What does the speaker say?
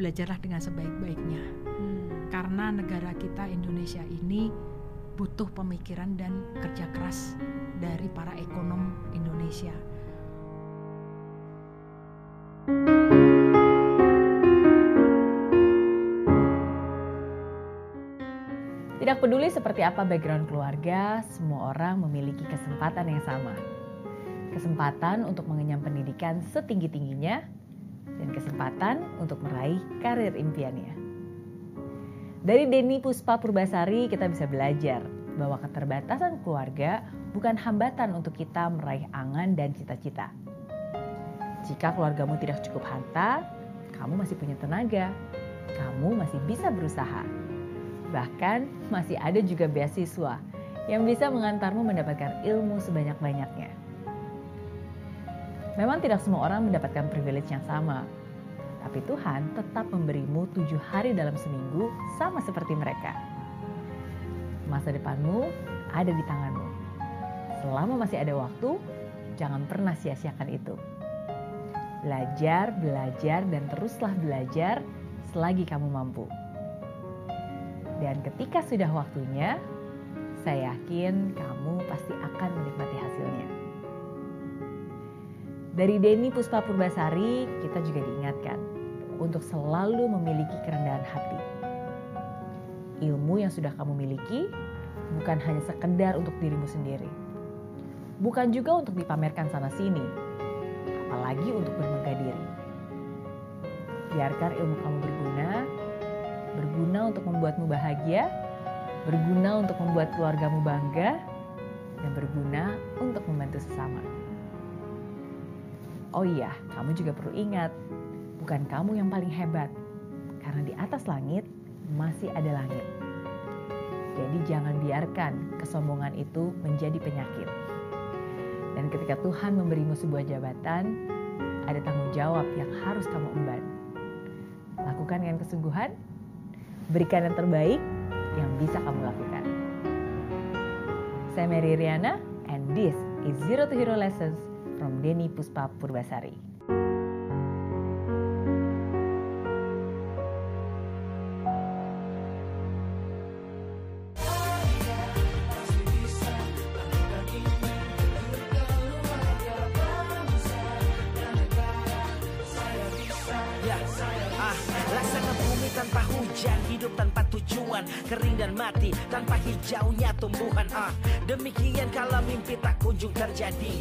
belajarlah dengan sebaik-baiknya. Hmm. Karena negara kita Indonesia ini butuh pemikiran dan kerja keras dari para ekonom Indonesia. Tidak peduli seperti apa background keluarga, semua orang memiliki kesempatan yang sama. Kesempatan untuk mengenyam pendidikan setinggi-tingginya kesempatan untuk meraih karir impiannya. Dari Denny Puspa Purbasari kita bisa belajar bahwa keterbatasan keluarga bukan hambatan untuk kita meraih angan dan cita-cita. Jika keluargamu tidak cukup harta, kamu masih punya tenaga, kamu masih bisa berusaha. Bahkan masih ada juga beasiswa yang bisa mengantarmu mendapatkan ilmu sebanyak-banyaknya. Memang tidak semua orang mendapatkan privilege yang sama, tapi Tuhan tetap memberimu tujuh hari dalam seminggu sama seperti mereka. Masa depanmu ada di tanganmu. Selama masih ada waktu, jangan pernah sia-siakan itu. Belajar, belajar, dan teruslah belajar selagi kamu mampu. Dan ketika sudah waktunya, saya yakin kamu pasti akan menikmati hasilnya. Dari Denny Puspa Purbasari, kita juga diingatkan untuk selalu memiliki kerendahan hati. Ilmu yang sudah kamu miliki bukan hanya sekedar untuk dirimu sendiri. Bukan juga untuk dipamerkan sana-sini, apalagi untuk bermegah diri. Biarkan ilmu kamu berguna berguna untuk membuatmu bahagia, berguna untuk membuat keluargamu bangga, dan berguna untuk membantu sesama. Oh iya, kamu juga perlu ingat, bukan kamu yang paling hebat, karena di atas langit masih ada langit. Jadi jangan biarkan kesombongan itu menjadi penyakit. Dan ketika Tuhan memberimu sebuah jabatan, ada tanggung jawab yang harus kamu emban. Lakukan dengan kesungguhan, berikan yang terbaik yang bisa kamu lakukan. Saya Mary Riana, and this is Zero to Hero Lessons from Denny Puspa Purbasari. Tanpa hujan, hidup tanpa tujuan, kering dan mati tanpa hijaunya tumbuhan. Ah, demikian kalau mimpi tak kunjung terjadi.